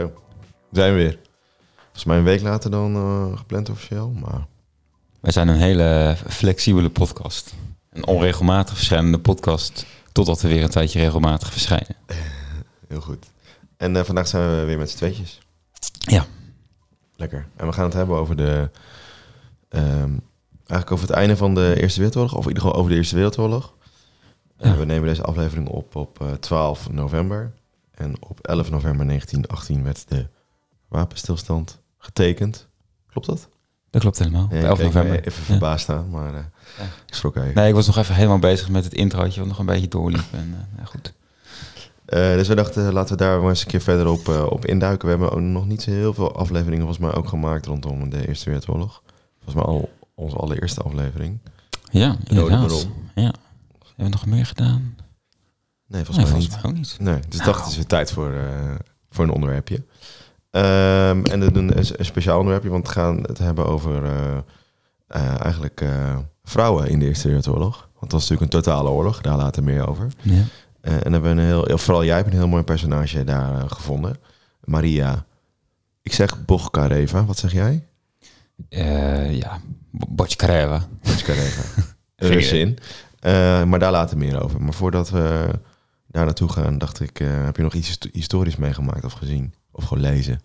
Zo, zijn we weer. Volgens mij een week later dan eh, gepland officieel, maar Wij zijn een hele flexibele podcast. Een onregelmatig verschijnende podcast. Totdat we weer een tijdje regelmatig verschijnen. heel goed. En eh, vandaag zijn we weer met z'n tweetjes. Ja. Lekker. En we gaan het hebben over de... ehm, eigenlijk over het einde van de Eerste Wereldoorlog, of in ieder geval over de Eerste Wereldoorlog. Eh, we nemen deze aflevering op op eh, 12 november. En op 11 november 1918 werd de wapenstilstand getekend. Klopt dat? Dat klopt helemaal. Ja, Op ik 11 keek november. Even Ja. verbaasd staan, maar eh, Ja. ik schrok even. Nee, ik was nog even helemaal bezig met het introotje, wat nog een beetje doorliep. En, eh, nou goed. Eh, dus we dachten, laten we daar maar eens een keer verder op, op induiken. We hebben ook nog niet zo heel veel afleveringen volgens mij ook gemaakt rondom de Eerste Wereldoorlog. Volgens mij al onze allereerste aflevering. Ja, inderdaad. Ja. Hebben we nog meer gedaan? Nee, volgens Nee, mij volgens niet. mij ook niet. Nee, dus Nou. het is weer tijd voor, eh, voor een onderwerpje. Ehm, en doen een, een speciaal onderwerpje, want we gaan het hebben over eh, eh, eigenlijk vrouwen in de Eerste Wereldoorlog. Want dat was natuurlijk een totale oorlog, daar later meer over. Ja. En hebben we een heel, vooral jij hebt een heel mooi personage daar gevonden. Maria. Ik zeg Bochkareva. Wat zeg jij? Ja. Bochkareva. Geen Russin. Eh maar daar later meer over. Maar voordat we daar naartoe gaan, dacht ik, eh, heb je nog iets histo- historisch meegemaakt of gezien? Of gewoon lezen?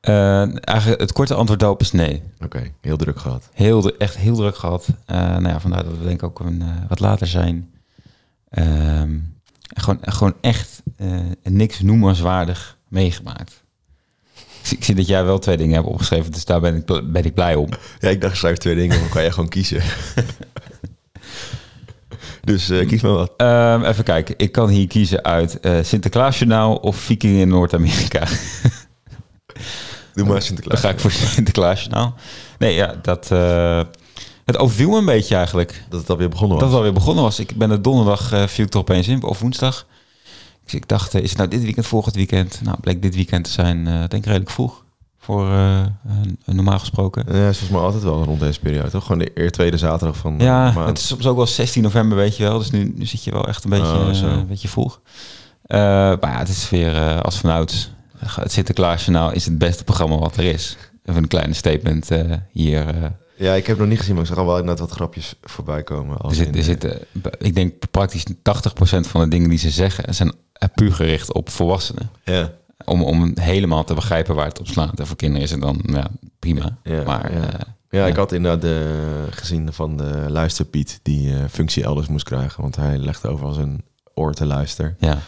Eh, eigenlijk het korte antwoord daarop is nee. Oké, heel druk gehad. Heel, echt heel druk gehad. Eh, nou ja, vandaar dat we denk ik ook een, wat later zijn. Ehm, gewoon, gewoon echt niks noemenswaardig meegemaakt. Ik zie, dat jij wel twee dingen hebt opgeschreven, dus daar ben ik, ben ik blij om. Ja, ik dacht, schrijf twee dingen, dan kan je gewoon kiezen. dus eh, kies maar wat. Ehm, even kijken, ik kan hier kiezen uit eh Sinterklaasjournaal of Vikingen in Noord-Amerika. Doe maar Dan Sinterklaas. ga ik voor Sinterklaasjournaal. Nee, ja, dat... eh, het overviel me een beetje eigenlijk. Dat het alweer begonnen was. Dat het alweer begonnen was. Ik ben er donderdag uh, viel ik er opeens in, of woensdag. Dus ik dacht, is het nou dit weekend, volgend weekend? Nou, bleek dit weekend te zijn, denk ik redelijk vroeg. Voor eh, normaal gesproken. Ja, is volgens mij altijd wel rond deze periode, toch? Gewoon de eer tweede zaterdag van Ja, maand. het is soms ook wel 16 november, weet je wel. Dus nu, nu zit je wel echt een beetje, Oh, eh, een beetje vroeg. Eh, maar ja, het is weer als vanouds. Het Sinterklaasjournaal is het beste programma wat er is. Even een kleine statement hier. Ja, ik heb het nog niet gezien, maar ik zag al wel inderdaad wat grapjes voorbij komen. er Als zit, er zitten, ik denk praktisch 80% van de dingen die ze zeggen... zijn puur gericht op volwassenen. Ja, Om, om helemaal te begrijpen waar het op slaat. En voor kinderen is het dan ja, prima. Ja, maar ja. eh, ja, ik had inderdaad de, gezien van de luisterpiet die eh, functie elders moest krijgen. Want hij legde over als een oor te luisteren. ja,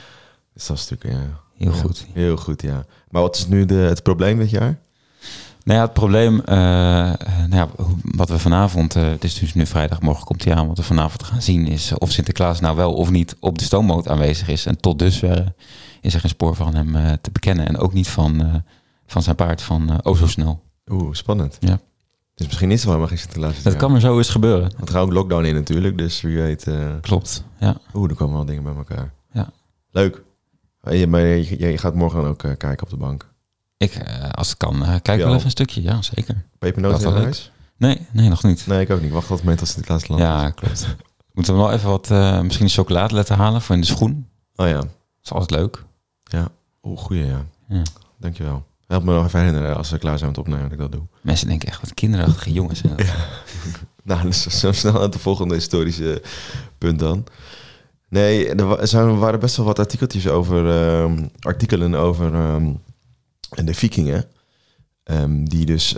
Dus dat is natuurlijk ja, heel goed. Heel goed, ja. Maar wat is nu de, het probleem dit jaar? Nou ja, het probleem, eh, nou ja, wat we vanavond, eh, het is dus nu vrijdag, morgen komt hij aan, wat we vanavond gaan zien is eh, of Sinterklaas nou wel of niet op de stoomboot aanwezig is. En tot dusver is er geen spoor van hem eh, te bekennen. En ook niet van, eh, van zijn paard van O Zo Snel. Oeh, spannend. Ja. Dus misschien is er wel maar geen Sinterklaas. Dat kan maar zo eens gebeuren. Want er gaat ook lockdown in natuurlijk, dus wie weet... Klopt, ja. Oeh, er komen wel dingen bij elkaar. Ja. Leuk. Je- Maar je, je gaat morgen dan ook kijken op de bank. Ik, als het kan, kijk wel even een stukje. Ja, zeker. Pepernoten Dat in huis? Nee, nee, nog niet. Nee, ik ook niet. Wacht tot het moment als Sinterklaas land Ja, klopt. Moeten we wel even wat, misschien een chocoladeletter halen voor in de schoen. Oh ja. Dat is altijd leuk. Oeh, goeie ja. Ja. Dankjewel. Help me nog even herinneren als we klaar zijn met opnemen dat ik dat doe. Mensen denken echt, wat kinderachtige jongens. zijn dat. Nou, dus zo snel aan het volgende historische punt dan. Nee, er zijn, waren best wel wat artikeltjes over, ehm, artikelen over ehm, de vikingen. Ehm, die dus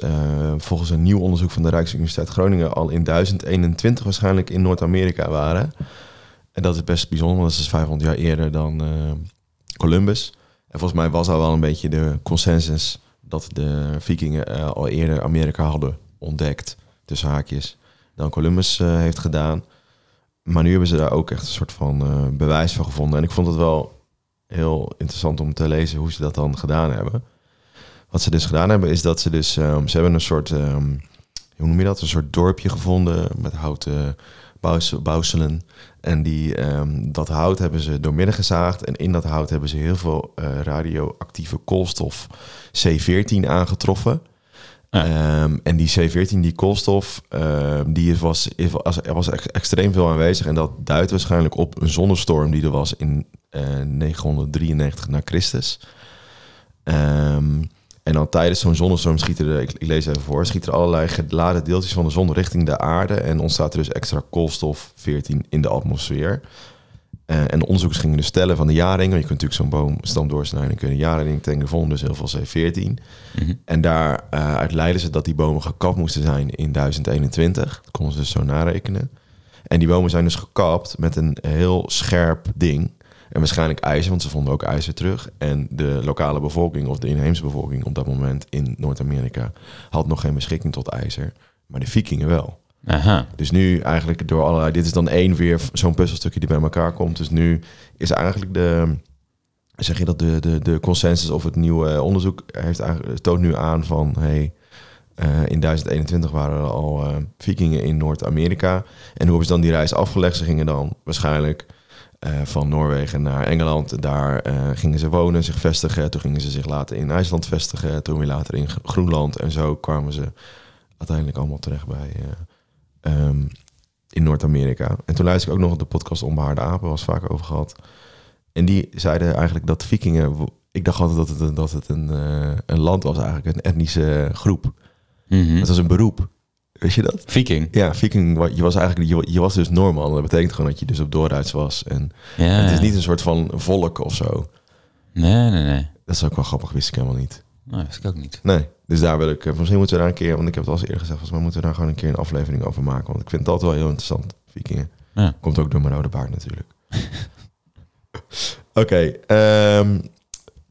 volgens een nieuw onderzoek van de Rijksuniversiteit Groningen al in 1021 waarschijnlijk in Noord-Amerika waren. En dat is best bijzonder, want dat is dus 500 jaar eerder dan Columbus. En volgens mij was al wel een beetje de consensus dat de vikingen eh, al eerder Amerika hadden ontdekt, tussen haakjes, dan Columbus eh, heeft gedaan. Maar nu hebben ze daar ook echt een soort van eh, bewijs van gevonden. En ik vond het wel heel interessant om te lezen hoe ze dat dan gedaan hebben. Wat ze dus gedaan hebben, is dat ze dus... ehm, ze hebben een soort... ehm, hoe noem je dat? Een soort dorpje gevonden met houten bouwselen. En die, ehm, dat hout hebben ze doormidden gezaagd. En in dat hout hebben ze heel veel eh, radioactieve koolstof C14 aangetroffen. Ja. Ehm, en die C14, die koolstof, ehm, die was, was, er was ex- extreem veel aanwezig. En dat duidt waarschijnlijk op een zonnestorm die er was in eh, 993 na Christus. En dan tijdens zo'n zonnestorm schieten er, ik, ik lees even voor, schieten er allerlei geladen deeltjes van de zon richting de aarde. En ontstaat er dus extra koolstof 14 in de atmosfeer. Eh, en de onderzoekers gingen dus stellen van de jaring. Want je kunt natuurlijk zo'n boomstam doorsnijden. En kun je jaring tanken. dus heel veel C14. Mhm. En daaruit leidden ze dat die bomen gekapt moesten zijn in 1021. Dat konden ze dus zo narekenen. En die bomen zijn dus gekapt met een heel scherp ding. En waarschijnlijk ijzer, want ze vonden ook ijzer terug. En de lokale bevolking, of de inheemse bevolking op dat moment in Noord-Amerika, had nog geen beschikking tot ijzer. Maar de vikingen wel. Aha. Dus nu eigenlijk door allerlei... Dit is dan één weer zo'n puzzelstukje die bij elkaar komt. Dus nu is eigenlijk de... Zeg je dat de, de, de consensus of het nieuwe onderzoek heeft eigenlijk, toont nu aan van... Hey, eh, in 1021 waren er al eh, vikingen in Noord-Amerika. En hoe hebben ze dan die reis afgelegd? Ze gingen dan waarschijnlijk van Noorwegen naar Engeland. Daar eh, gingen ze wonen, zich vestigen. Toen gingen ze zich later in IJsland vestigen. Toen weer later in Gro- Groenland. En zo kwamen ze uiteindelijk allemaal terecht bij... eh, ehm, in Noord-Amerika. En toen luisterde ik ook nog de podcast Onbehaarde Apen, was vaak over gehad. En die zeiden eigenlijk dat vikingen... Ik dacht altijd dat het, een- dat het een, eh, een land was eigenlijk, een etnische groep. Mhm. Het was een beroep. Weet je dat? Viking. Ja, viking, je was eigenlijk, je, je was dus Norman. Dat betekent gewoon dat je dus op doorreis was. En Ja. het is niet een soort van volk of zo. Nee, nee, nee. Dat is ook wel grappig, wist ik helemaal niet. Dat wist ik ook niet. Nee, dus daar wil ik... eh, Misschien moeten we daar een keer... Want ik heb het al eens eerder gezegd... Volgens mij moeten we daar gewoon een keer een aflevering over maken. Want ik vind altijd wel heel interessant, vikingen. Ja. Komt ook door mijn rode baard natuurlijk. Oké, ehm,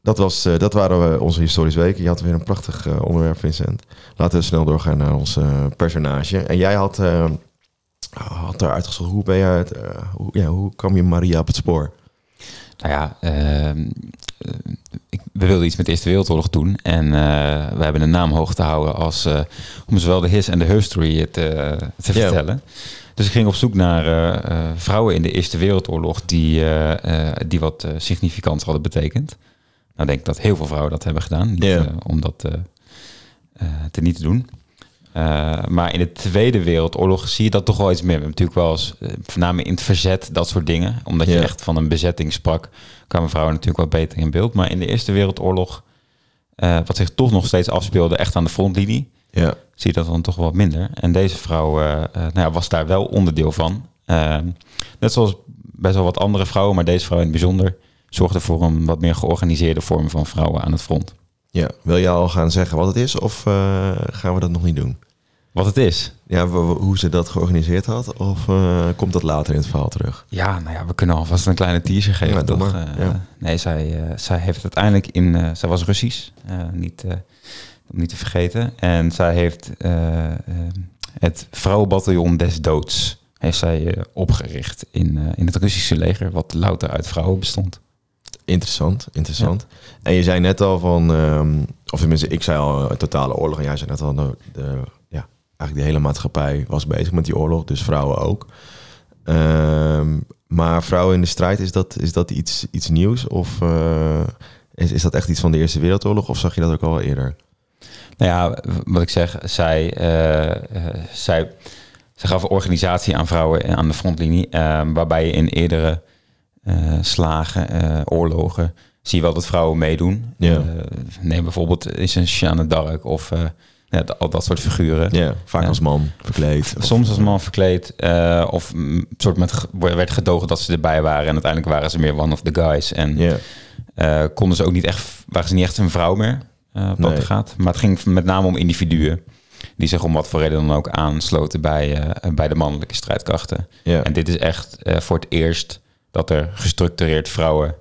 dat, was, eh, dat waren we onze historische weken. Je had weer een prachtig eh, onderwerp, Vincent. Laten we snel doorgaan naar ons eh, personage. En jij had, eh had daar uitgezocht... Hoe ben je... Het, eh, hoe, ja, hoe kwam je Maria op het spoor? Nou ja, ehm, eh, ik, we wilden iets met de Eerste Wereldoorlog doen. En we hebben een naam hoog te houden als, om zowel de his en de history te, te vertellen. Dus ik ging op zoek naar vrouwen in de Eerste Wereldoorlog die, die wat significant hadden betekend. Nou denk ik dat heel veel vrouwen dat hebben gedaan. Niet, eh, om dat eh, eh, te niet te doen. Maar in de Tweede Wereldoorlog zie je dat toch wel iets meer. We hebben natuurlijk wel eens, eh, voornamelijk in het verzet, dat soort dingen. Omdat je echt van een bezetting sprak, kwamen vrouwen natuurlijk wat beter in beeld. Maar in de Eerste Wereldoorlog, wat zich toch nog steeds afspeelde, echt aan de frontlinie, Ja, zie je dat dan toch wat minder. En deze vrouw nou ja, was daar wel onderdeel van. Net zoals best wel wat andere vrouwen, maar deze vrouw in het bijzonder zorgde voor een wat meer georganiseerde vorm van vrouwen aan het front. ja. Wil je al gaan zeggen wat het is? Of eh, gaan we dat nog niet doen? Wat het is. Ja, hoe ze dat georganiseerd had? Of eh, komt dat later in het verhaal terug? Ja, nou ja, we kunnen alvast een kleine teaser geven. Ja, toch? maar, Eh, ja. Nee, zij, zij heeft uiteindelijk in... zij was Russisch, niet, om niet te vergeten. En zij heeft het Vrouwenbataljon des Doods heeft zij opgericht in, in het Russische leger, wat louter uit vrouwen bestond. Interessant, interessant. En je zei net al van, ehm, of tenminste, ik zei al een totale oorlog. En jij zei net al, de, de, ja, eigenlijk de hele maatschappij was bezig met die oorlog, dus vrouwen ook. Ehm, maar vrouwen in de strijd, is dat, is dat iets, iets nieuws? Of eh, is, is dat echt iets van de Eerste Wereldoorlog? Of zag je dat ook al eerder? Nou ja, wat ik zeg, zij, eh, eh, zij, zij gaf organisatie aan vrouwen aan de frontlinie, eh, waarbij je in eerdere eh, slagen, eh, oorlogen, zie je wel dat vrouwen meedoen. Ja. Eh, neem bijvoorbeeld is een Jeanne d'Arc of eh, ja, al dat soort figuren. Ja, vaak Ja. als man verkleed. Of- Soms als man verkleed uh, of mm, soort met werd gedogen dat ze erbij waren en uiteindelijk waren ze meer one of the guys en Ja, uh, konden ze ook niet echt waren ze niet echt een vrouw meer uh, Nee. dat gaat. Maar het ging met name om individuen die zich om wat voor reden dan ook aansloten bij, bij de mannelijke strijdkrachten. ja. En dit is echt voor het eerst dat er gestructureerd vrouwen uh,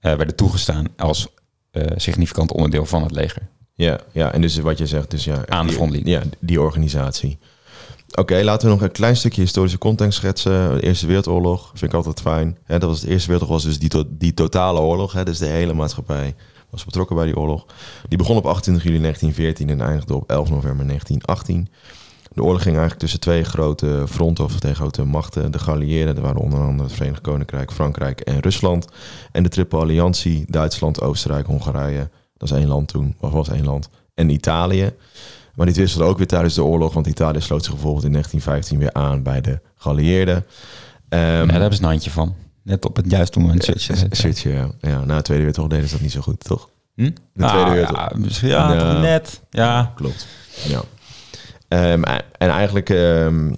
werden toegestaan als uh, significant onderdeel van het leger. Ja, ja, en dus wat je zegt, dus ja, Aan de die- frontlinie. Ja, die organisatie. Oké, laten we nog een klein stukje historische context schetsen. De Eerste Wereldoorlog vind ik altijd fijn. Dat was de Eerste Wereldoorlog was dus die, to- die totale oorlog. Hè, dus de hele maatschappij was betrokken bij die oorlog. Die begon op 28 juli 1914 en eindigde op 11 november 1918. De oorlog ging eigenlijk tussen twee grote fronten of twee grote machten. De geallieerden, dat waren onder andere het Verenigd Koninkrijk, Frankrijk en Rusland. En de Triple Alliantie, Duitsland, Oostenrijk, Hongarije. Dat is één land toen, of was één land. En Italië. Maar dit wisselde ook weer tijdens de oorlog, want Italië sloot zich bijvoorbeeld in 1915 weer aan bij de geallieerden. Ehm, ja, daar hebben ze een handje van. Net op het juiste moment eh, switchen, ja. ja. Na de Tweede Wereldoorlog deden ze dat niet zo goed, toch? Hm? De Tweede Ah, Wereldoorlog. ja, misschien, ja, net. Ja, Klopt. Ja. Ehm, en eigenlijk ehm,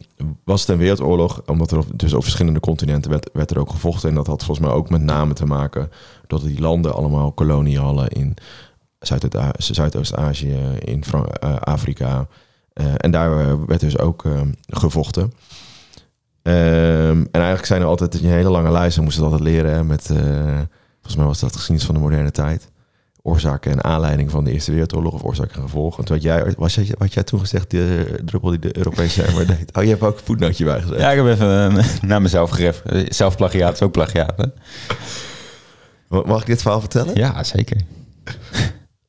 was het een wereldoorlog, omdat er dus op verschillende continenten werd, werd er ook gevochten. En dat had volgens mij ook met name te maken dat die landen allemaal koloniën hadden in Zuid- Zuidoost-Azië, in eh, Afrika. Eh, en daar eh, werd dus ook ehm, gevochten. En eigenlijk zijn er altijd een hele lange lijst. We moesten het altijd leren met, volgens mij was dat geschiedenis van de moderne tijd oorzaken en aanleiding van de Eerste Wereldoorlog of oorzaken en gevolgen. Want wat jij, was jij, wat jij toen gezegd, de druppel die de Europese emmer deed. Oh, je hebt ook een voetnootje bij gezet. ja ik heb even eh, naar mezelf gerefereerd. Zelf plagiaat is ook plagiaat, hè? Mag ik dit verhaal vertellen? Ja, zeker.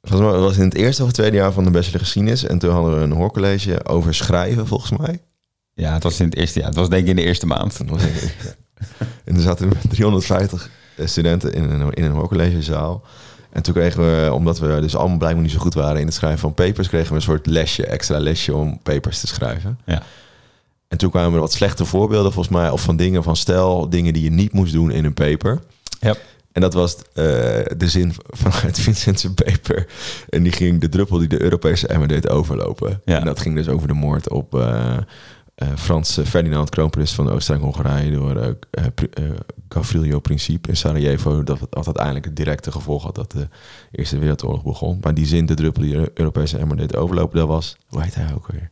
Volgens mij was in het eerste of tweede jaar van de bachelor geschiedenis. En toen hadden we een hoorcollege over schrijven, volgens mij. Ja, het was in het eerste jaar. Het was denk ik in de eerste maand. En er zaten 350 studenten in een, in een hoorcollegezaal. En toen kregen we, omdat we dus allemaal blijkbaar niet zo goed waren in het schrijven van papers, kregen we een soort lesje, extra lesje om papers te schrijven. Ja. En toen kwamen er wat slechte voorbeelden volgens mij, of van dingen van stel, dingen die je niet moest doen in een paper. Ja. En dat was eh, de zin vanuit Vincent's paper. En die ging de druppel die de Europese emmer deed overlopen. Ja. En dat ging dus over de moord op eh, Frans Ferdinand, kroonprins van Oostenrijk-Hongarije, door eh eh, eh, Gavrilo Principe in Sarajevo. Dat het altijd uiteindelijk het directe gevolg had dat de Eerste Wereldoorlog begon. Maar die zin, de druppel die de Europese emmer deed overlopen, dat was, hoe heet hij ook weer?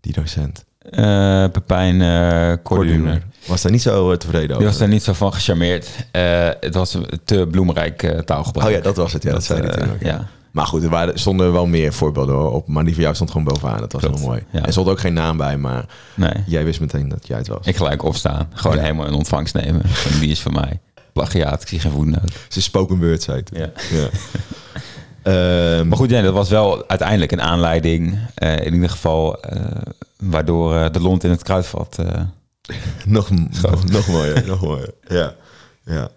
Die docent. Eh Pepijn eh Corduner. Was daar niet zo eh, tevreden Die over. was daar niet zo van gecharmeerd. Eh, het was een te bloemrijk eh, taalgebruik. Oh ja, dat was het. Ja, dat, zei hij eh, toen ook. ja. Maar goed, er waren, stonden wel meer voorbeelden hoor, op. Maar die van jou stond gewoon bovenaan. Dat was Klopt, wel mooi. ja. Er stond ook geen naam bij, maar Nee, jij wist meteen dat jij het was. ik gelijk opstaan. Gewoon Ja. helemaal in ontvangst nemen. En die is van mij. Plagiaat, ik zie geen voetnoot. Ze spoken word, zei het. Ja. Ja. Ehm, Maar goed, nee, dat was wel uiteindelijk een aanleiding. eh, in ieder geval eh, waardoor eh, de lont in het kruidvat... nog, nog, nog mooier, nog mooier. Ja, ja.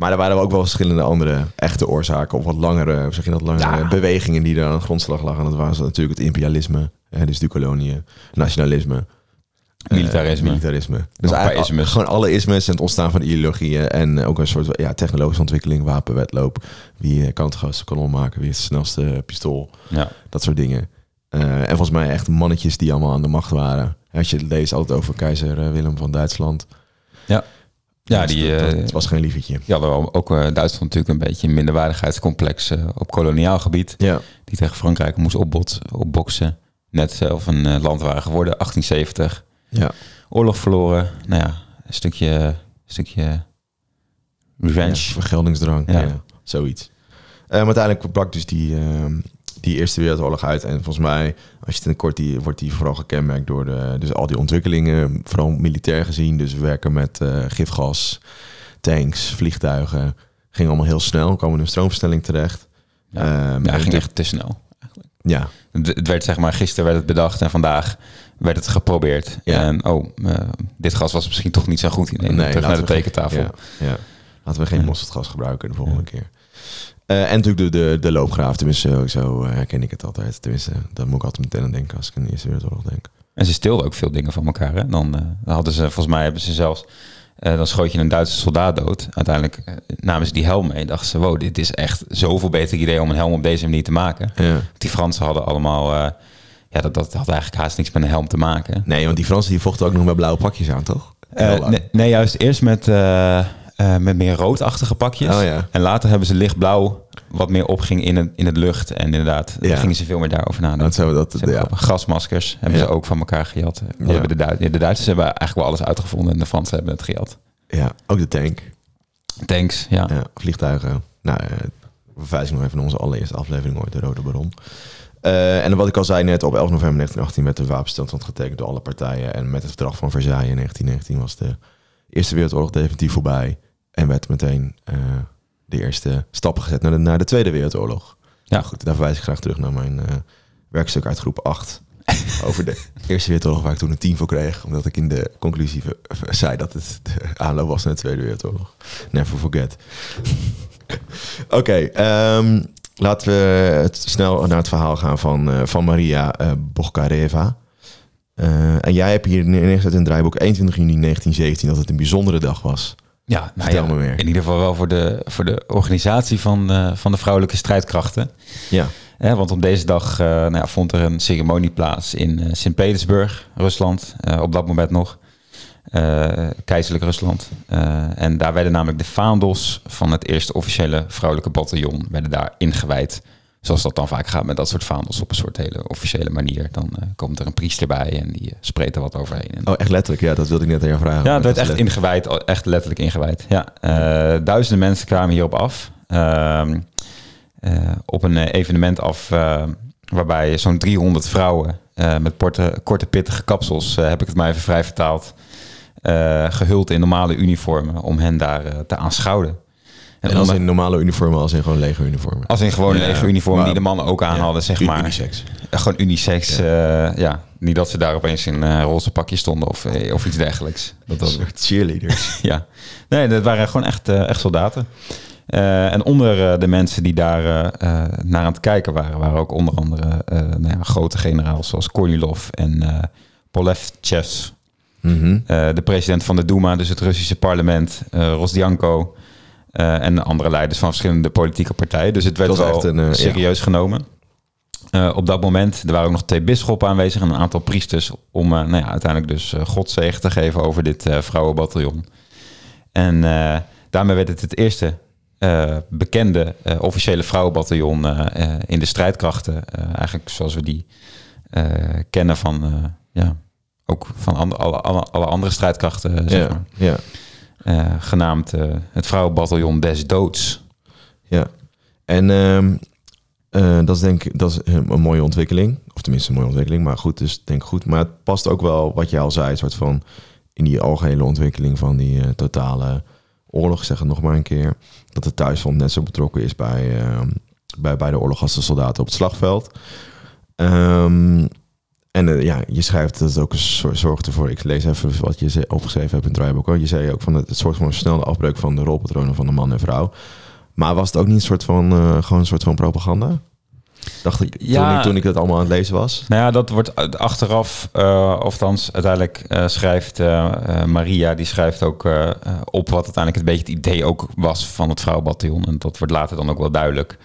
Maar er waren ook wel verschillende andere echte oorzaken, of wat langere, zeg je dat, langere Ja. bewegingen die daar aan de grondslag lagen. En dat was natuurlijk het imperialisme, hè, dus de koloniën, nationalisme, eh, Militarisme. militarisme. Dus eigenlijk gewoon alle ismes en het ontstaan van ideologieën en ook een soort ja, technologische ontwikkeling, wapenwetloop. Wie eh, kan het grootste kanon maken, wie heeft het snelste pistool, ja. dat soort dingen. Eh, en volgens mij echt mannetjes die allemaal aan de macht waren. Als je het leest altijd over keizer eh, Willem van Duitsland. Ja. Ja, Dat- die, dat- eh, het was geen liefetje. Ja, hadden ook eh, Duitsland natuurlijk een beetje een minderwaardigheidscomplex eh, op koloniaal gebied. Ja, Die tegen Frankrijk moest opbot, opboksen. Net zelf een land waren geworden, 1870. ja. Oorlog verloren. Nou ja, een stukje, een stukje revenge. Ja, vergeldingsdrang. Ja. Ja. zoiets. Maar uiteindelijk brak dus die, ehm, die Eerste Wereldoorlog uit. En volgens mij, als je het in kort, die, wordt die vooral gekenmerkt door de, dus al die ontwikkelingen, vooral militair gezien. Dus we werken met eh, gifgas, tanks, vliegtuigen. Ging allemaal heel snel, kwamen in een stroomversnelling terecht. Ja. Ja, en ging echt te snel. Ja, Het werd zeg maar, gisteren werd het bedacht en vandaag werd het geprobeerd. Ja. En oh, eh, dit gas was misschien toch niet zo goed idee. Nee, Terug naar de tekentafel. Ja, ja. Laten we geen mosterdgas gebruiken de volgende keer. Eh, en natuurlijk de, de, de loopgraaf. Tenminste, zo, herken ik het altijd. Tenminste, daar moet ik altijd meteen aan denken als ik aan de Eerste Wereldoorlog denk. En ze stilden ook veel dingen van elkaar. Hè? Dan, eh, dan hadden ze, volgens mij hebben ze zelfs, eh, dan schoot je een Duitse soldaat dood. Uiteindelijk namen ze die helm mee. Dachten ze, wow, dit is echt zoveel beter idee om een helm op deze manier te maken. Ja. Die Fransen hadden allemaal, ja, dat, dat had eigenlijk haast niks met een helm te maken. Nee, want die Fransen die vochten ook nog met blauwe pakjes aan, toch? Nee, juist eerst met, eh, met meer roodachtige pakjes. Oh ja. En later hebben ze lichtblauw, wat meer opging in het, in het lucht. En inderdaad, Ja. gingen ze veel meer daarover nadenken. Dat zo, dat, ja. Gasmaskers hebben ze ook van elkaar gejat. Hebben de, Duitsers, de Duitsers hebben eigenlijk wel alles uitgevonden en de Fransen hebben het gejat. ja, ook de tank. Tanks, ja. Vliegtuigen. Nou, eh, we verwijzen nog even naar onze allereerste aflevering ooit, de Rode Baron. Eh, en wat ik al zei net, op 11 november 1918 werd de wapenstilstand getekend door alle partijen. En met het verdrag van Versailles in 1919 was de Eerste Wereldoorlog definitief voorbij. En werd meteen eh, de eerste stappen gezet naar de, naar de Tweede Wereldoorlog. Ja. Nou goed, daar verwijs ik graag terug naar mijn eh, werkstuk uit groep 8. over de Eerste Wereldoorlog, waar ik toen een 10 voor kreeg. Omdat ik in de conclusie zei dat het de aanloop was naar de Tweede Wereldoorlog. Never forget. Oké, ehm, laten we het snel naar het verhaal gaan van, eh, van Maria. Eh, en jij hebt hier neergezet in het draaiboek 21 juni 1917 dat het een bijzondere dag was. Ja, nou ja, me meer. in ieder geval wel voor de, voor de organisatie van, eh, van de vrouwelijke strijdkrachten. Ja, Hè, want op deze dag eh, nou ja, vond er een ceremonie plaats in eh, Sint-Petersburg, Rusland. eh, op dat moment nog. eh, keizerlijk Rusland. Eh, en daar werden namelijk de vaandels van het eerste officiële vrouwelijke bataljon werden daar ingewijd. Zoals dat dan vaak gaat met dat soort vaandels op een soort hele officiële manier. Dan eh, komt er een priester bij en die eh, spreekt er wat overheen. En oh echt letterlijk. Ja, dat wilde ik net aan jou vragen. ja, het werd echt ingewijd, echt letterlijk ingewijd. Ja, eh, duizenden mensen kwamen hierop af. Ehm, eh, op een evenement af waarbij zo'n 300 vrouwen met korte, korte pittige kapsels, heb ik het maar even vrij vertaald, eh, gehuld in normale uniformen om hen daar te aanschouwen. En als in normale uniformen, als in gewoon legeruniformen. als in gewone Ja, lege uniformen maar- die de mannen ook aan Ja, hadden, zeg maar. Unisex. Eh, Gewoon unisex, ja. ja. Niet dat ze daar opeens in een roze pakje stonden of, eh, of iets dergelijks. Dat, soort cheerleaders. ja, nee, dat waren gewoon echt, eh, echt soldaten. Eh, en onder eh, de mensen die daar eh, eh, naar aan het kijken waren, waren ook onder andere eh, nou ja, grote generaals zoals Kornilov en eh Polevchev, Mhm. eh, de president van de Duma, dus het Russische parlement, eh Rosdianko eh, en andere leiders van verschillende politieke partijen. Dus het werd wel echt een, eh, ja. serieus genomen. Eh, op dat moment, er waren ook nog twee bisschoppen aanwezig en een aantal priesters om nou ja, uiteindelijk dus godzegen te geven over dit vrouwenbataljon. En daarmee werd het het eerste bekende officiële vrouwenbataljon in de strijdkrachten. eigenlijk zoals we die kennen van, ja, ook van alle, andere strijdkrachten, zeg Ja, maar. ja, Eh, genaamd eh, het vrouwenbataljon des doods. ja. En ehm, eh, dat is denk ik dat is een, mooie ontwikkeling. Of tenminste een mooie ontwikkeling, maar goed, dus denk goed. Maar het past ook wel, wat je al zei, soort van in die algehele ontwikkeling van die totale oorlog, zeg het nog maar een keer, dat de thuisfront net zo betrokken is bij, ehm, bij, bij de oorlog als de soldaten op het slagveld. Ehm, en eh, ja, je schrijft dat het ook een soort zorgt ervoor. Ik lees even wat je opgeschreven hebt in het draaiboek. Je zei ook van het, het soort van een snelle afbreuk van de rolpatronen van de man en vrouw. Maar was het ook niet een soort van, eh, gewoon een soort van propaganda? Dacht ik, Ja. toen, ik toen ik dat allemaal aan het lezen was. Nou ja, dat wordt achteraf, uh, althans uiteindelijk uh, schrijft uh, Maria, die schrijft ook op wat uiteindelijk een beetje het idee ook was van het vrouwenbataljon. En dat wordt later dan ook wel duidelijk.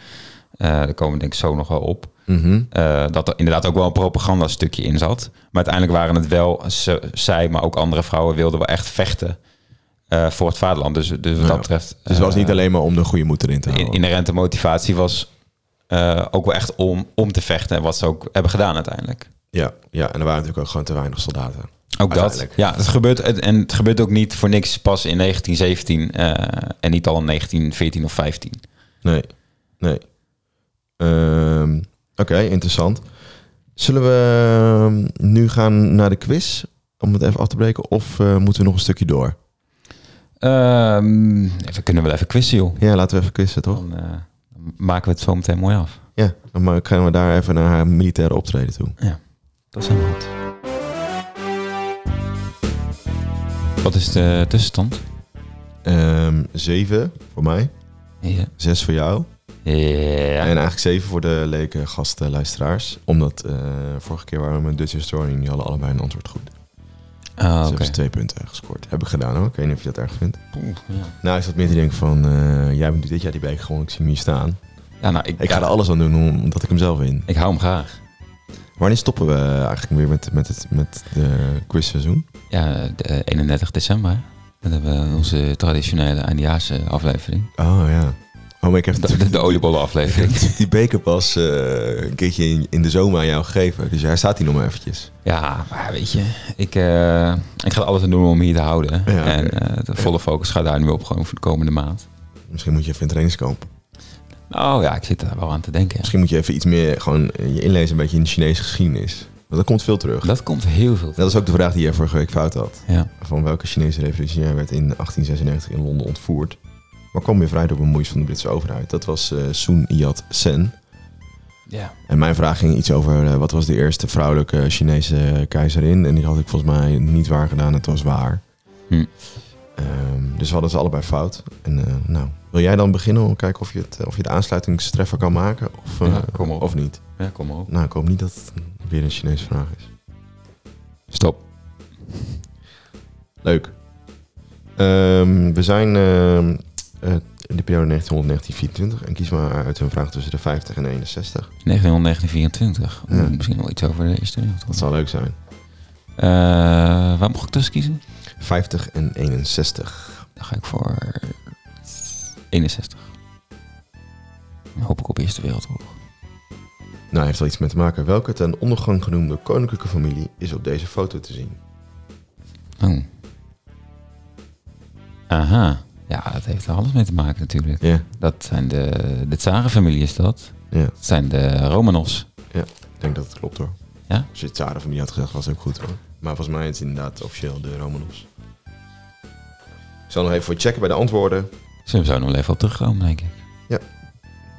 Daar komen we denk ik zo nog wel op. Mm -hmm. dat er inderdaad ook wel een propaganda stukje in zat. Maar uiteindelijk waren het wel, ze, zij, maar ook andere vrouwen wilden wel echt vechten. Uh, voor het vaderland. Dus, dus wat ja. dat betreft. Dus het was niet alleen maar om de goede moed erin te houden. In, inherente motivatie was ook wel echt om, om te vechten. En wat ze ook hebben gedaan uiteindelijk. Ja, ja, en er waren natuurlijk ook gewoon te weinig soldaten. Ook dat. Ja, het gebeurt, en het gebeurt ook niet voor niks pas in 1917 uh, en niet al in 1914 of 15. Nee, nee. Um, Oké, okay, interessant. Zullen we nu gaan naar de quiz? Om het even af te breken. Of uh, moeten we nog een stukje door? Um, even, kunnen we wel even quizzen, joh. Ja, laten we even quizzen, toch? Dan, uh, maken we het zo meteen mooi af. Ja, dan gaan we daar even naar haar militaire optreden toe. Ja, dat is helemaal goed. Wat is de tussenstand? Um, zeven voor mij. Ja. Zes voor jou. Ja. En eigenlijk zeven voor de leken gasten luisteraars. Omdat uh, vorige keer waren we met Dutch Historian, die hadden allebei een antwoord goed. Oh, dus okay. hebben ze twee punten gescoord. Heb ik gedaan hoor. Ik weet niet of je dat erg vindt. Oeh, ja. Nou, is dat meer te denken van, uh, jij bent dit jaar die beker gewoon, ik zie hem hier staan. Ja, nou, ik, ik ga er alles aan doen omdat ik hem zelf win. Ik hou hem graag. Wanneer stoppen we eigenlijk weer met, met, het, met de quizseizoen? Ja, de 31 december. Dan hebben we onze traditionele eindejaarse aflevering. Oh ja. Maar ik heb de, de, de oliebollen aflevering. die beker pas uh, een keertje in, in, de zomer aan jou gegeven. Dus hij staat hier nog maar eventjes. Ja, maar weet je, ik, uh, ik ga alles aan doen om hier te houden. Ja, okay. En uh, de volle focus gaat daar nu op gewoon voor de komende maand. Misschien moet je even een trainingskamp. Oh ja, ik zit daar wel aan te denken. Misschien moet je even iets meer gewoon je inlezen een beetje in de Chinese geschiedenis. Want dat komt veel terug. Dat komt heel veel terug. Dat is ook de vraag die jij vorige week fout had. Ja. Van welke Chinese revolutionair werd in 1896 in Londen ontvoerd. Maar kwam weer vrij door bemoeis van de Britse overheid. Dat was uh, Sun Yat-sen. Ja. En mijn vraag ging iets over uh, wat was de eerste vrouwelijke Chinese keizerin. En die had ik volgens mij niet waar gedaan. Het was waar. Hm. Um, dus we hadden ze allebei fout. En eh, nou, wil jij dan beginnen om te kijken of je, het, of je de aansluitingstreffer kan maken? Of, eh, Ja, kom op. of niet? Ja, kom op. Nou, ik hoop niet dat het weer een Chinese vraag is. Stop. Leuk. Ehm, we zijn ehm, eh, in de periode 1900-1924 en kies maar uit een vraag tussen de 50 en 61. 1924. Ja. Oeh, Misschien wel iets over de Eerste Dat Wereldoorlog. zou leuk zijn. Eh, waar mocht ik tussen kiezen? 50 en 61. Dan ga ik voor 61. Dan hoop ik op Eerste Wereldoorlog. Nou, heeft er iets mee te maken. Welke ten ondergang genoemde koninklijke familie is op deze foto te zien? Oh. Aha. Ja, dat heeft er alles mee te maken natuurlijk. Ja, Dat zijn de, de Tsarenfamilie is dat. ja. Dat zijn de Romanovs. Ik denk dat het klopt hoor. Ja? Als je het Tsaren familie had gezegd, was het ook goed hoor. Maar volgens mij is het inderdaad officieel de Romanovs. Ik zal nog even voor checken bij de antwoorden. Zullen we zo nog wel even op terugkomen, denk ik.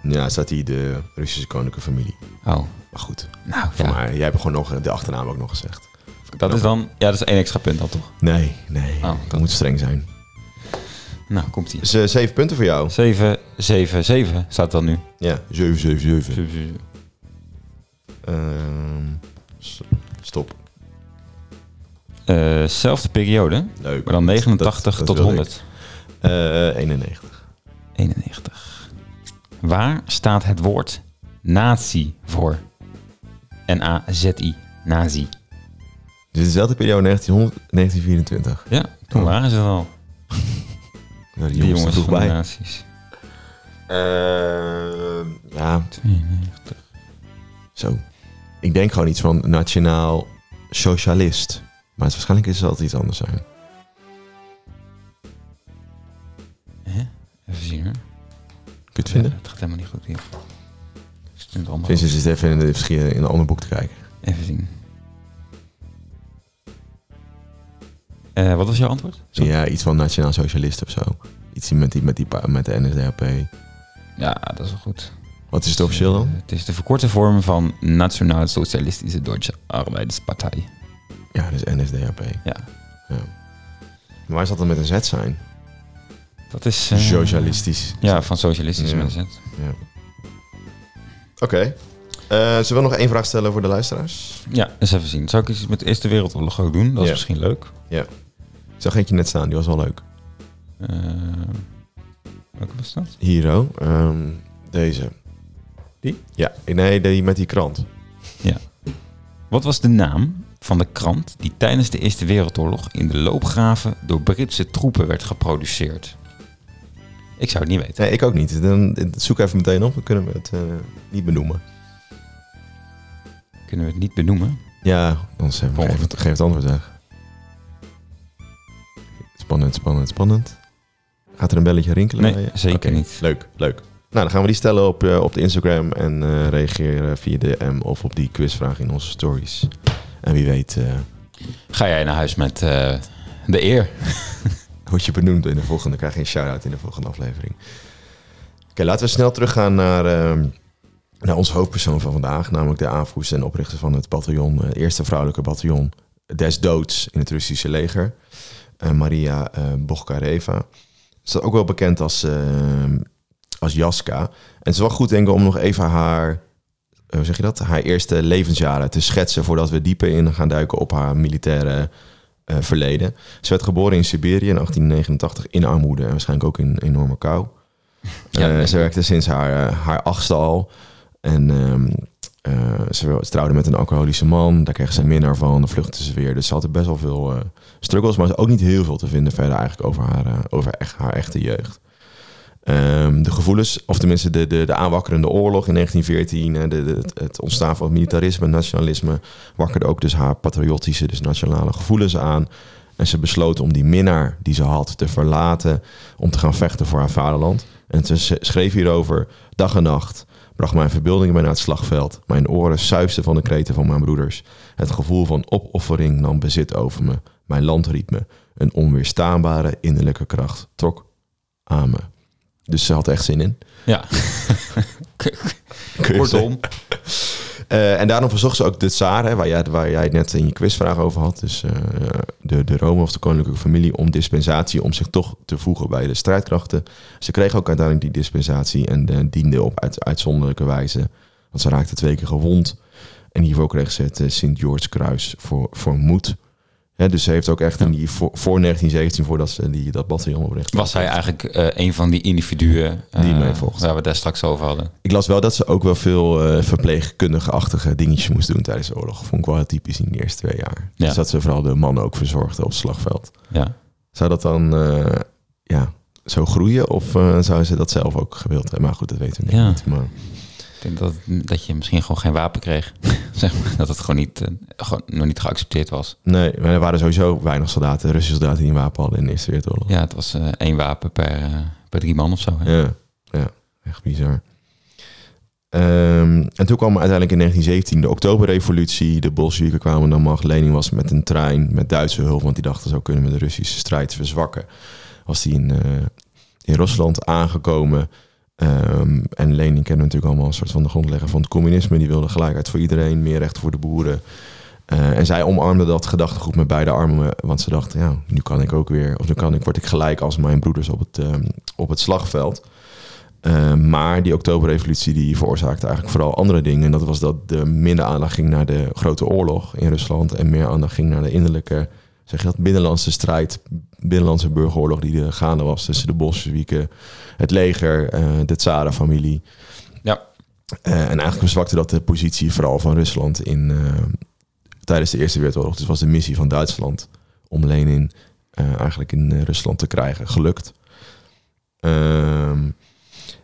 Ja, staat hier de Russische koninklijke familie. Oh, Maar goed, nou voor ja. mij, jij hebt gewoon nog de achternaam ook nog gezegd. Dat is dan... Ja, dat is één extra punt dan toch? Nee, nee, Oh. dat moet streng zijn. Nou, komt ie. Dus eh, zeven punten voor jou. 7, 7, 7 staat dan nu. Ja, 7, 7, 7. Ehm, s- stop. Eh, zelfde periode, Leuk. maar dan 89 Dat- dat tot wilde 100. Eh 91. 91. Waar staat het woord nazi voor? N-A-Z-I. Nazi. Dit is dezelfde periode 1900, 1924. Ja, toen Oh. waren ze er al. Die Die jongens jongens van vroeg de bij. Ehm, ja, 92. zo. Ik denk gewoon iets van nationaal socialist. Maar het, waarschijnlijk is het altijd iets anders zijn. Hè? Even zien hoor. Kun je het vinden? Ja, het gaat helemaal niet goed hier. Ik stond het even in, de, in een ander boek te kijken. Even zien. Eh, wat was jouw antwoord? Zo. Ja, iets van nationaal socialist of zo. Iets met, die, met, die, met de NSDAP. Ja, dat is wel goed. Wat is het officieel dan? Eh, Het is de verkorte vorm van Nationaal Socialistische Deutsche Arbeidspartij. Ja, dus NSDAP. Ja. ja. Maar waar zat dat met een Z zijn? Dat is... eh, Socialistisch. Ja, van socialistisch Ja. met een Z. Ja. Oké. Eh, zullen we nog één vraag stellen voor de luisteraars? Ja, eens even zien. Zou ik iets met de Eerste Wereldoorlog ook doen? Dat is Ja. misschien leuk. Ik zag eentje net staan, die was wel leuk. Eh, welke was dat? Hier, oh. ehm, deze. Die? Ja, nee, die met die krant. Wat was de naam van de krant die tijdens de Eerste Wereldoorlog in de loopgraven door Britse troepen werd geproduceerd? Ik zou het niet weten. Nee, ik ook niet. Dan zoek even meteen op, dan kunnen we het eh, niet benoemen. Kunnen we het niet benoemen? Ja, anders geef, het, antwoord zeg. Spannend, spannend, spannend. Gaat er een belletje rinkelen? Nee, bij je? zeker niet. Leuk, leuk. Nou, dan gaan we die stellen op, eh, op de Instagram en eh reageren via DM of op die quizvraag in onze stories. En wie weet eh Ga jij naar huis met de eer? word je benoemd in de volgende, krijg je een shout-out in de volgende aflevering. Oké, laten we snel teruggaan naar, eh, naar onze hoofdpersoon van vandaag, namelijk de aanvoerster en oprichter van het bataljon, eh, eerste vrouwelijke bataljon des doods in het Russische leger, Maria eh Bogkareva. Ze is ook wel bekend als, eh, als Jaska. En het is wel goed, denk ik, om nog even haar, eh, hoe zeg je dat, haar eerste levensjaren te schetsen voordat we dieper in gaan duiken op haar militaire eh, verleden. Ze werd geboren in Siberië in 1889 in armoede en waarschijnlijk ook in enorme kou. Ja, Eh, ze werkte sinds haar, eh, haar achtste al. En ehm, eh, ze, trouwde met een alcoholische man. Daar kreeg ze een minnaar van. Dan vluchtte ze weer. Dus ze had best wel veel eh, struggles. Maar ook niet heel veel te vinden verder eigenlijk over haar, eh, over echt, haar echte jeugd. Ehm, de gevoelens, of tenminste de, de, de aanwakkerende oorlog in 1914, eh, de, het- ontstaan van militarisme nationalisme, wakkerde ook dus haar patriotische, dus nationale gevoelens aan. En ze besloot om die minnaar die ze had te verlaten, om te gaan vechten voor haar vaderland. En ze schreef hierover, dag en nacht bracht mijn verbeelding mij naar het slagveld. Mijn oren suisden van de kreten van mijn broeders. Het gevoel van opoffering nam bezit over me. Mijn land riep me. Een onweerstaanbare innerlijke kracht trok aan me. Dus ze had echt zin in. Ja. Kortom. Eh, en daarom verzocht ze ook de tsaar, hè, waar, jij, waar jij het net in je quizvraag over had. Dus eh, de, de Rome of de koninklijke familie om dispensatie om zich toch te voegen bij de strijdkrachten. Ze kreeg ook uiteindelijk die dispensatie en uh, diende op uit, uitzonderlijke wijze. Want ze raakte twee keer gewond. En hiervoor kreeg ze het Sint-George kruis voor, voor moed. Dus ze heeft ook echt in die, voor, voor 1917, voordat ze die, dat bataljon oprichtte. Was hij eigenlijk uh, een van die individuen uh, die meevolgt? Waar we daar straks over hadden. Ik las wel dat ze ook wel veel uh, verpleegkundige-achtige dingetjes moest doen tijdens de oorlog. Vond ik wel typisch in de eerste twee jaar. Ja. Dus dat ze vooral de mannen ook verzorgden op het slagveld. Ja. Zou dat dan ja, zo groeien of zouden ze dat zelf ook gewild hebben? Maar goed, dat weten we ja. niet. Maar... Ik denk dat, dat je misschien gewoon geen wapen kreeg. zeg maar, dat het gewoon, niet, gewoon nog niet geaccepteerd was. Nee, maar er waren sowieso weinig soldaten, Russische soldaten die een wapen hadden in de Eerste Wereldoorlog. Ja, het was uh, één wapen per, uh, per drie man of zo. Hè? Ja, ja, echt bizar. Um, en toen kwam uiteindelijk in 1917 de Oktoberrevolutie. De Bolsjewieken kwamen dan macht. Lenin was met een trein met Duitse hulp, want die dachten zo kunnen we de Russische strijd verzwakken. Was die in, in Rusland aangekomen. Um, en Lenin kende natuurlijk allemaal een soort van de grondlegger van het communisme. Die wilde gelijkheid voor iedereen, meer rechten voor de boeren. Uh, en zij omarmde dat gedachtegoed met beide armen. Want ze dachten, ja, nu kan ik ook weer, of nu kan ik, word ik gelijk als mijn broeders op het, um, op het slagveld. Uh, maar die Oktoberrevolutie die veroorzaakte eigenlijk vooral andere dingen. En dat was dat de minder aandacht ging naar de grote oorlog in Rusland. En meer aandacht ging naar de innerlijke, zeg je dat, binnenlandse strijd. Binnenlandse burgeroorlog die er gaande was tussen de Bolsjewieken het leger, uh, de Tsarenfamilie. Ja. Uh, en eigenlijk verzwakte dat de positie vooral van Rusland in, uh, tijdens de Eerste Wereldoorlog. Dus was de missie van Duitsland om Lenin eigenlijk in Rusland te krijgen gelukt. Um,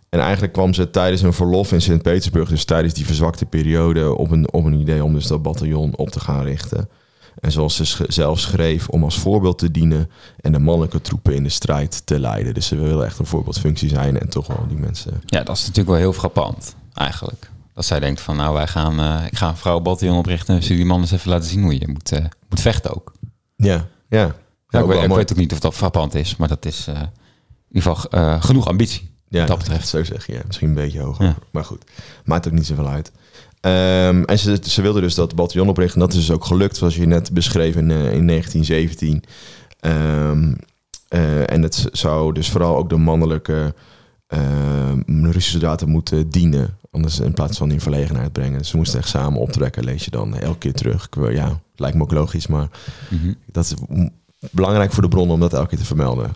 en eigenlijk kwam ze tijdens een verlof in Sint-Petersburg, dus tijdens die verzwakte periode, op een, op een idee om dus dat bataljon op te gaan richten. En zoals ze zelf schreef, om als voorbeeld te dienen en de mannelijke troepen in de strijd te leiden. Dus ze willen echt een voorbeeldfunctie zijn en toch wel die mensen. Ja, dat is natuurlijk wel heel frappant, eigenlijk. Dat zij denkt van, nou, wij gaan, uh, ik ga een vrouwenbataljon oprichten. En die mannen eens even laten zien hoe je moet, uh, moet vechten ook. Ja, ja. ja ik, weet, ik weet ook niet of dat frappant is, maar dat is uh, in ieder geval genoeg ambitie. Ja, dat betreft. Zo zeg je, ja. misschien een beetje hoger. Ja. Maar goed, maakt ook niet zoveel uit. Um, en ze, ze wilden dus dat bataljon oprichten. En dat is dus ook gelukt, zoals je net beschreef in, uh, in 1917. Um, uh, en het zou dus vooral ook de mannelijke uh, Russische soldaten moeten dienen. Anders in plaats van in verlegenheid brengen. Ze moesten echt samen optrekken, lees je dan elke keer terug. Ja, lijkt me ook logisch, maar mm -hmm. dat is belangrijk voor de bron om dat elke keer te vermelden.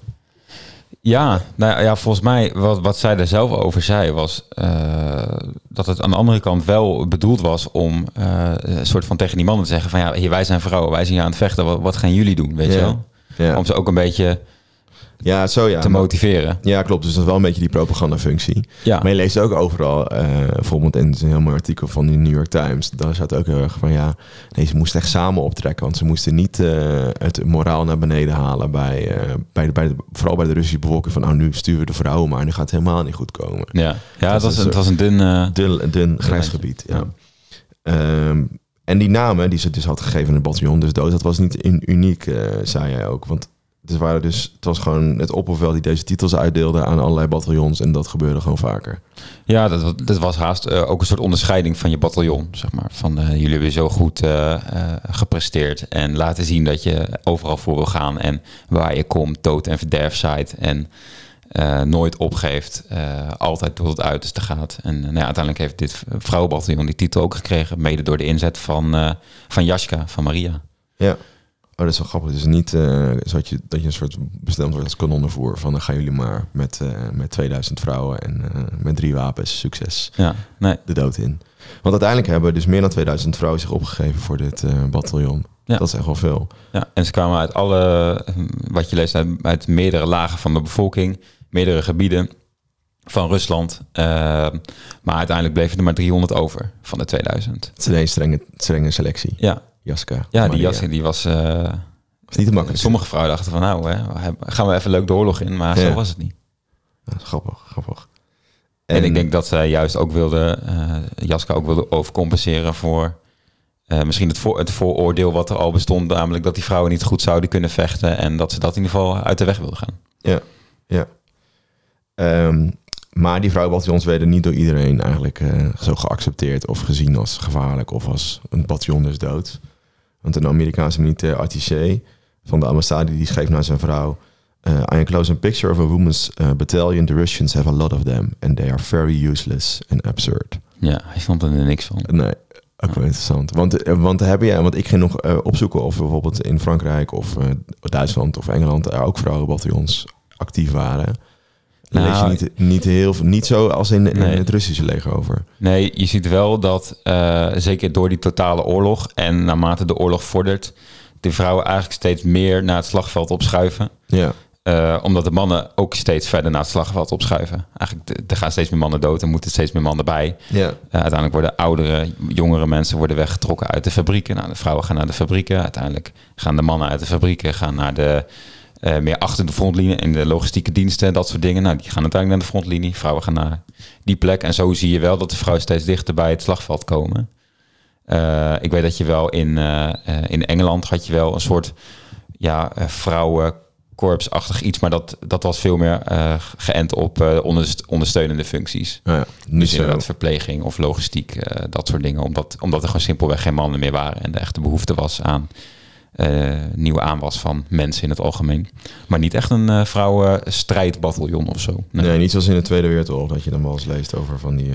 Ja, nou ja, volgens mij, wat, wat zij er zelf over zei, was uh, dat het aan de andere kant wel bedoeld was om uh, een soort van tegen die mannen te zeggen: van ja, hier, wij zijn vrouwen, wij zijn hier aan het vechten, wat, wat gaan jullie doen? Weet Ja. je wel? Ja. Om ze ook een beetje Ja, zo ja. te motiveren. Ja, klopt. Dus dat is wel een beetje die propagandafunctie. Ja, Maar je leest ook overal, eh, bijvoorbeeld in een heel mooi artikel van de New York Times. Daar staat ook heel erg van ja, nee, ze moesten echt samen optrekken. Want ze moesten niet eh, het moraal naar beneden halen bij, eh, bij, de, bij de, vooral bij de Russische bevolking. Van nou, nu sturen we de vrouwen, maar nu gaat het helemaal niet goed komen. ja. ja het, Dat was, een- was een dun. Dun, dun grijs gebied, ja. Ehm, en die namen die ze dus had gegeven in het bataljon, dus dood, dat was niet in, uniek, zei hij ook. Want het, waren dus, het was gewoon het opperveld die deze titels uitdeelde aan allerlei bataljons. En dat gebeurde gewoon vaker. Ja, dat, dat was haast eh, ook een soort onderscheiding van je bataljon, zeg maar. Van eh, jullie hebben zo goed eh, gepresteerd en laten zien dat je overal voor wil gaan en waar je komt, dood en verderf zaait en nooit opgeeft, altijd tot het uiterste gaat. En nou ja, uiteindelijk heeft dit vrouwenbataljon die titel ook gekregen, mede door de inzet van, van Jaska, van Maria. Oh, dat is wel grappig. Dus niet eh, zodat je, dat je een soort bestemd wordt als kanonnenvoer. Van dan gaan jullie maar met, eh, met 2000 vrouwen en eh, met drie wapens, succes, Ja, nee, de dood in. Want uiteindelijk hebben dus meer dan 2000 vrouwen zich opgegeven voor dit bataljon. Ja. Dat is echt wel veel. Ja, en ze kwamen uit alle, wat je leest, uit, uit meerdere lagen van de bevolking, meerdere gebieden van Rusland. Maar uiteindelijk bleven er maar 300 over van de 2000. Het is een strenge, strenge selectie. Ja, Jaska. ja die Maria. jas die was... eh, is niet te makkelijk. Sommige vrouwen dachten van nou, hè, gaan we even leuk de oorlog in. Maar Ja. zo was het niet. Ja, grappig, grappig. En, ik denk dat zij juist ook wilde, eh Jaska ook wilde overcompenseren voor... eh, misschien het, voor, het vooroordeel wat er al bestond, namelijk dat die vrouwen niet goed zouden kunnen vechten en dat ze dat in ieder geval uit de weg wilden gaan. Ehm, maar die vrouwenbataljons werden niet door iedereen eigenlijk zo geaccepteerd of gezien als gevaarlijk of als een bataljon des doods. Want een Amerikaanse militair attaché van de ambassade die schreef naar zijn vrouw... eh, I enclose a picture of a woman's eh, battalion. The Russians have a lot of them and they are very useless and absurd. Ja, hij snapt er niks van. Nee, ook wel interessant. Want, eh, want heb je, want ik ging nog opzoeken of bijvoorbeeld in Frankrijk of Duitsland of Engeland er ook vrouwenbataljons actief waren. Nou, lees je niet, niet, heel, niet zo als in, in Nee. het Russische leger over. Nee, je ziet wel dat, eh, zeker door die totale oorlog en naarmate de oorlog vordert, de vrouwen eigenlijk steeds meer naar het slagveld opschuiven. Ja, Eh, omdat de mannen ook steeds verder naar het slagveld opschuiven. Eigenlijk, er gaan steeds meer mannen dood en moeten steeds meer mannen bij. ja, Eh, uiteindelijk worden oudere, jongere mensen worden weggetrokken uit de fabrieken. Nou, de vrouwen gaan naar de fabrieken. Uiteindelijk gaan de mannen uit de fabrieken gaan naar de eh, meer achter de frontlinie in de logistieke diensten en dat soort dingen. Nou, die gaan uiteindelijk naar de frontlinie. Vrouwen gaan naar die plek. En zo zie je wel dat de vrouwen steeds dichter bij het slagveld komen. Eh, ik weet dat je wel in, eh, in Engeland had je wel een soort ja, vrouwenkorpsachtig iets, maar dat, dat was veel meer geënt op onderst- ondersteunende functies. nou ja, niet Dus inderdaad verpleging of logistiek, dat soort dingen. Omdat, omdat er gewoon simpelweg geen mannen meer waren. En de echte behoefte was aan eh, nieuwe aanwas van mensen in het algemeen. Maar niet echt een eh vrouwenstrijdbataljon of zo. Nee. Nee, niet zoals in de Tweede Wereldoorlog, dat je dan wel eens leest over van die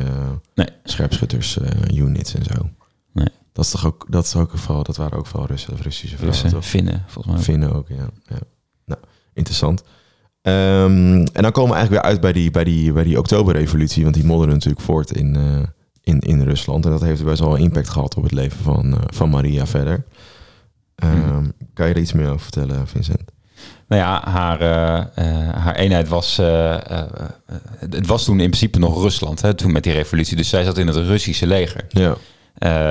Nee. scherpschutters eh, units en zo. Nee. Dat is toch ook, dat is ook een geval, dat waren ook veel Russen, Russische vrouwen, Russen? Finnen, volgens mij. Vinden ook, ja. ja. Nou, interessant. Ehm, en dan komen we eigenlijk weer uit bij die, bij die, bij die oktoberrevolutie, want die modderde natuurlijk voort in, in, in Rusland. En dat heeft best wel een impact gehad op het leven van, van Maria verder. Ehm. Kan je er iets meer over vertellen, Vincent? Nou ja, haar, eh, eh, haar eenheid was... eh, het was toen in principe nog Rusland, hè, toen met die revolutie. Dus zij zat in het Russische leger. Ja,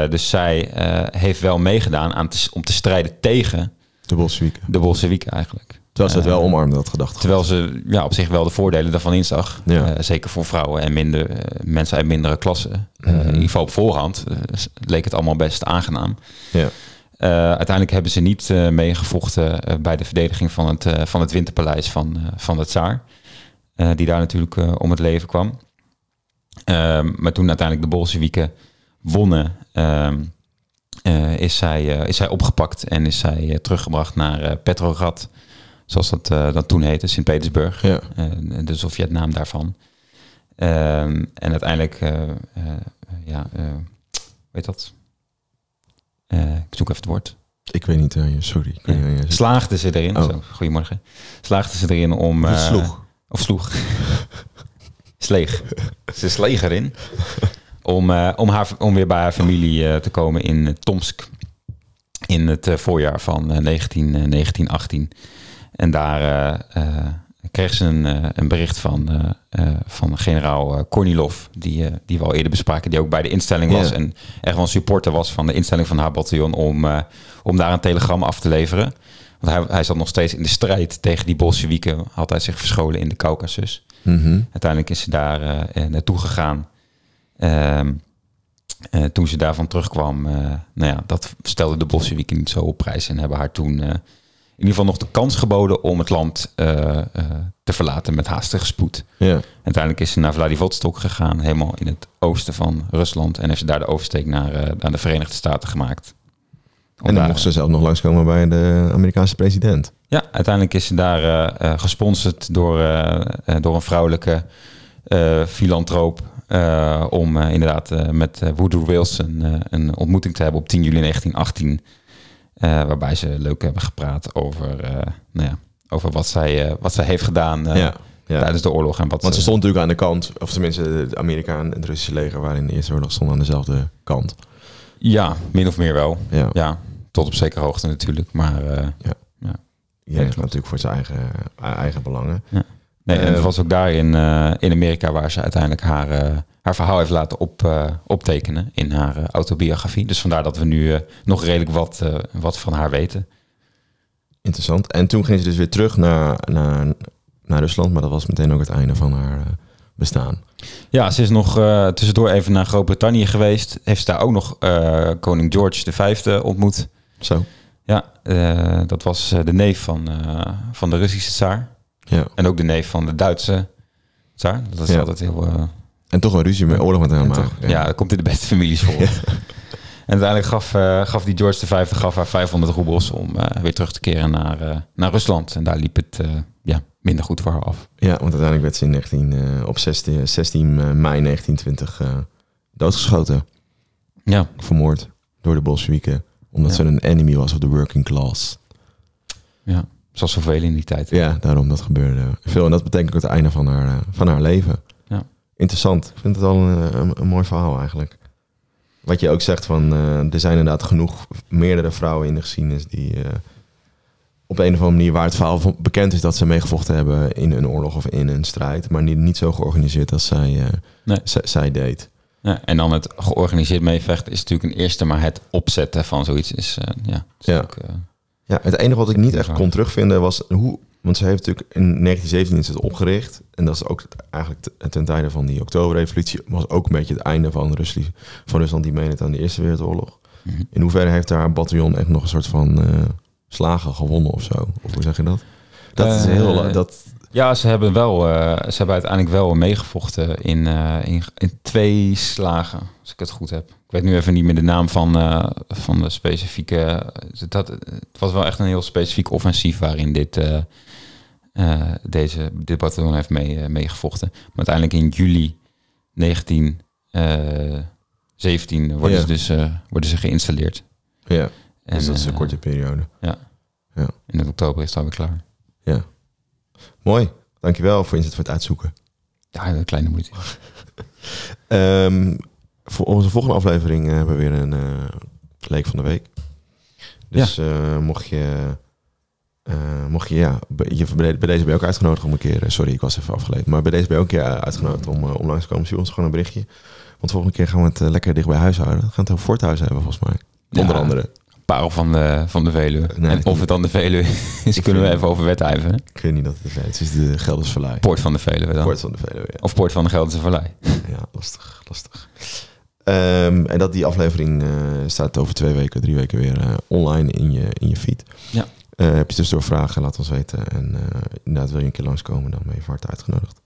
dus zij heeft wel meegedaan aan te, om te strijden tegen de Bolsjewieken. de Bolsjewieken eigenlijk. Terwijl ze het wel omarmde, dat gedachte. Terwijl ze ja, op zich wel de voordelen daarvan inzag. Ja. Zeker voor vrouwen en minder, mensen uit mindere klassen. Mhm. in ieder geval op voorhand leek het allemaal best aangenaam. Ja. Eh, uiteindelijk hebben ze niet eh, meegevochten eh, bij de verdediging van het, van het winterpaleis van, van de tsaar. Die daar natuurlijk om het leven kwam. Ehm, maar toen uiteindelijk de Bolsjewieken wonnen, ehm, eh, is, zij, is zij opgepakt en is zij teruggebracht naar Petrograd. Zoals dat, dat toen heette, Sint-Petersburg. Ja. De Sovjetnaam daarvan. Ehm, en uiteindelijk, ja, heet dat? Eh, ik zoek even het woord. Ik weet niet, eh, sorry. Niet, eh, Slaagden ze erin, Oh. zo, goedemorgen. Slaagden ze erin om... Sloeg. Of sloeg. Sleeg. Ze sleeg erin. Om, om, haar, om weer bij haar familie te komen in Tomsk. In het voorjaar van eh, 19, eh, 1918. En daar kreeg ze een, eh, een bericht van, eh, eh, van generaal Kornilov. Die, die we al eerder bespraken. Die ook bij de instelling was. Ja. En echt wel een supporter was van de instelling van haar bataljon. Om, om daar een telegram af te leveren. Want hij, hij zat nog steeds in de strijd tegen die Bolsjewieken. Had hij zich verscholen in de Caucasus. Mhm. Uiteindelijk is ze daar eh, naartoe gegaan. Ehm, eh, toen ze daarvan terugkwam, nou ja, dat stelde de Bolsjewieken niet zo op prijs. En hebben haar toen ieder geval nog de kans geboden om het land eh, eh, te verlaten met haastige spoed. Ja. Uiteindelijk is ze naar Vladivostok gegaan, helemaal in het oosten van Rusland. En heeft ze daar de oversteek naar, eh, naar de Verenigde Staten gemaakt. Om En dan daar- mocht ze zelf nog langskomen bij de Amerikaanse president. ja, uiteindelijk is ze daar gesponsord door, door een vrouwelijke filantroop. om inderdaad met Woodrow Wilson een ontmoeting te hebben op 10 juli 1918. Eh, waarbij ze leuk hebben gepraat over, eh, nou ja, over wat, zij, eh, wat zij heeft gedaan ja. ja. tijdens de oorlog. En wat Want ze stond natuurlijk aan de kant, of tenminste de Amerikaan en het Russische leger waren in de Eerste Oorlog stonden aan dezelfde kant. Ja, min of meer wel. Ja. Ja, tot op zekere hoogte natuurlijk. Maar Iedereen gaat natuurlijk voor zijn eigen, eigen belangen. Nee, en het was ook daar in, in Amerika waar ze uiteindelijk haar, haar verhaal heeft laten op, eh, optekenen in haar eh, autobiografie. Dus vandaar dat we nu eh, nog redelijk wat, wat van haar weten. Interessant. En toen ging ze dus weer terug naar, naar, naar Rusland, maar dat was meteen ook het einde van haar bestaan. Ja, ze is nog tussendoor even naar Groot-Brittannië geweest. Heeft ze daar ook nog koning George V ontmoet. Zo. Ja, dat was de neef van, van de Russische tsaar. Ja. En ook de neef van de Duitse Tsaar. Dat is Ja. altijd heel... En toch een ruzie met oorlog met hem en maken. toch- ja. dat komt in de beste families voor. En uiteindelijk gaf, eh, gaf die George V gaf haar 500 roebels om eh, weer terug te keren naar, eh, naar Rusland. En daar liep het ja, minder goed voor haar af. Ja, want uiteindelijk werd ze in 19, eh, op 16, 16 mei 1920 eh, doodgeschoten. Ja, Vermoord door de Bolsjewieken. Omdat Ja. ze een enemy was of the working class. ja. zoals zoveel in die tijd. Ja, daarom dat gebeurde veel. En dat betekent ook het einde van haar, van haar leven. Interessant. Ik vind het al een, een, een mooi verhaal eigenlijk. Wat je ook zegt van, eh, er zijn inderdaad genoeg meerdere vrouwen in de geschiedenis die eh, op een of andere manier waar het verhaal van bekend is dat ze meegevochten hebben in een oorlog of in een strijd, maar die niet zo georganiseerd als zij, eh, Nee. zij deed. Ja, en dan het georganiseerd meevechten is natuurlijk een eerste, maar het opzetten van zoiets is, eh, ja, is Ja. ook, eh, Ja, het enige wat ik niet echt kon terugvinden was hoe. Want ze heeft natuurlijk in 1917 is het opgericht. En dat is ook eigenlijk ten tijde van die Oktoberrevolutie. Was ook een beetje het einde van, Rusland, van Rusland die meedeed aan de Eerste Wereldoorlog. mhm. In hoeverre heeft haar bataljon echt nog een soort van eh, slagen gewonnen of zo? Of hoe zeg je dat? Dat is Eh, heel. Dat, Ja, ze hebben wel, eh, ze hebben uiteindelijk wel meegevochten in, eh, in, in twee slagen, als ik het goed heb. Ik weet nu even niet meer de naam van, eh, van de specifieke. Dat, het was wel echt een heel specifiek offensief waarin dit, eh, eh, deze, dit bataljon heeft mee, eh, meegevochten. Maar uiteindelijk in juli 1917 worden, Ja. ze dus, eh, worden ze geïnstalleerd. ja, En, dus dat is een eh, korte periode. in oktober is het alweer klaar. Ja. Mooi. Dankjewel voor inzet voor het uitzoeken. Ja, een kleine moeite. Ehm, voor onze volgende aflevering eh, hebben we weer een eh leek van de week. Dus eh, mocht je, eh, mocht je, ja, bij, je, bij deze ben je ook uitgenodigd om een keer, eh, sorry, ik was even afgeleid, maar bij deze ben je ook een keer eh, uitgenodigd om, eh, om langs te komen. Stuur ons gewoon een berichtje. Want volgende keer gaan we het lekker dicht bij huis houden. We gaan het over Forthuis hebben, volgens mij. Onder andere. Parel van de, van de Veluwe. Nee, en of het dan de Veluwe is, Ik kunnen we even over wedijveren. Ik weet niet dat het is. Het is de Gelders Vallei. Poort van de Veluwe dan. Poort van de Veluwe, ja. Of Poort van de Gelderse Vallei. Ja, lastig, lastig. Ehm, en dat die aflevering staat over twee weken, drie weken weer online in je, in je feed. Ja. Eh, heb je tussendoor vragen, laat ons weten. En eh, inderdaad, wil je een keer langskomen, dan ben je van harte uitgenodigd.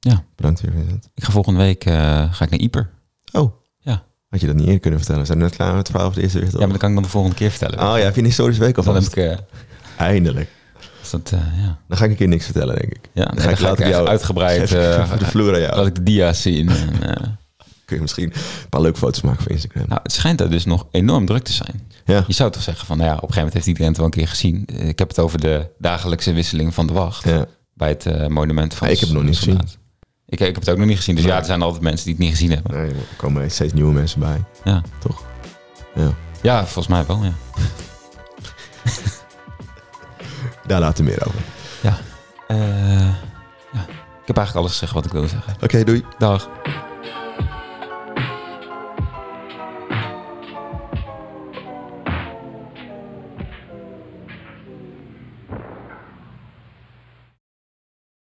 Ja. Bedankt weer, Vincent. Ik ga volgende week eh, ga ik naar Ieper. Oh. Ja. Had je dat niet eerder kunnen vertellen? Zijn we net klaar met het verhaal de Eerste Ja, maar dat kan ik dan de volgende keer vertellen. Oh ja, heb je een historische week dan heb alvast? ik... Eindelijk. dat, ja. Dan ga ik een keer niks vertellen, denk ik. Ja, Dan nee, ga ik dan ga later ik jou- uitgebreid... Even de vloer aan jou. laat ik de dia's zien. En, Kun je misschien een paar leuke foto's maken voor Instagram. nou, het schijnt daar dus nog enorm druk te zijn. ja. Je zou toch zeggen van, nou ja, op een gegeven moment heeft iedereen het wel een keer gezien. Eh, Ik heb het over de dagelijkse wisseling van de wacht. ja. bij het eh, monument van Ja, ik heb het nog niet soldaat. Ik, ik heb het ook nog niet gezien. Dus Nee. ja, er zijn altijd mensen die het niet gezien hebben. Nee, er komen steeds nieuwe mensen bij. Ja. Toch? Ja. Ja, volgens mij wel, ja. Daar later meer over. Eh, ja. Ik heb eigenlijk alles gezegd wat ik wilde zeggen. Oké, doei. Dag.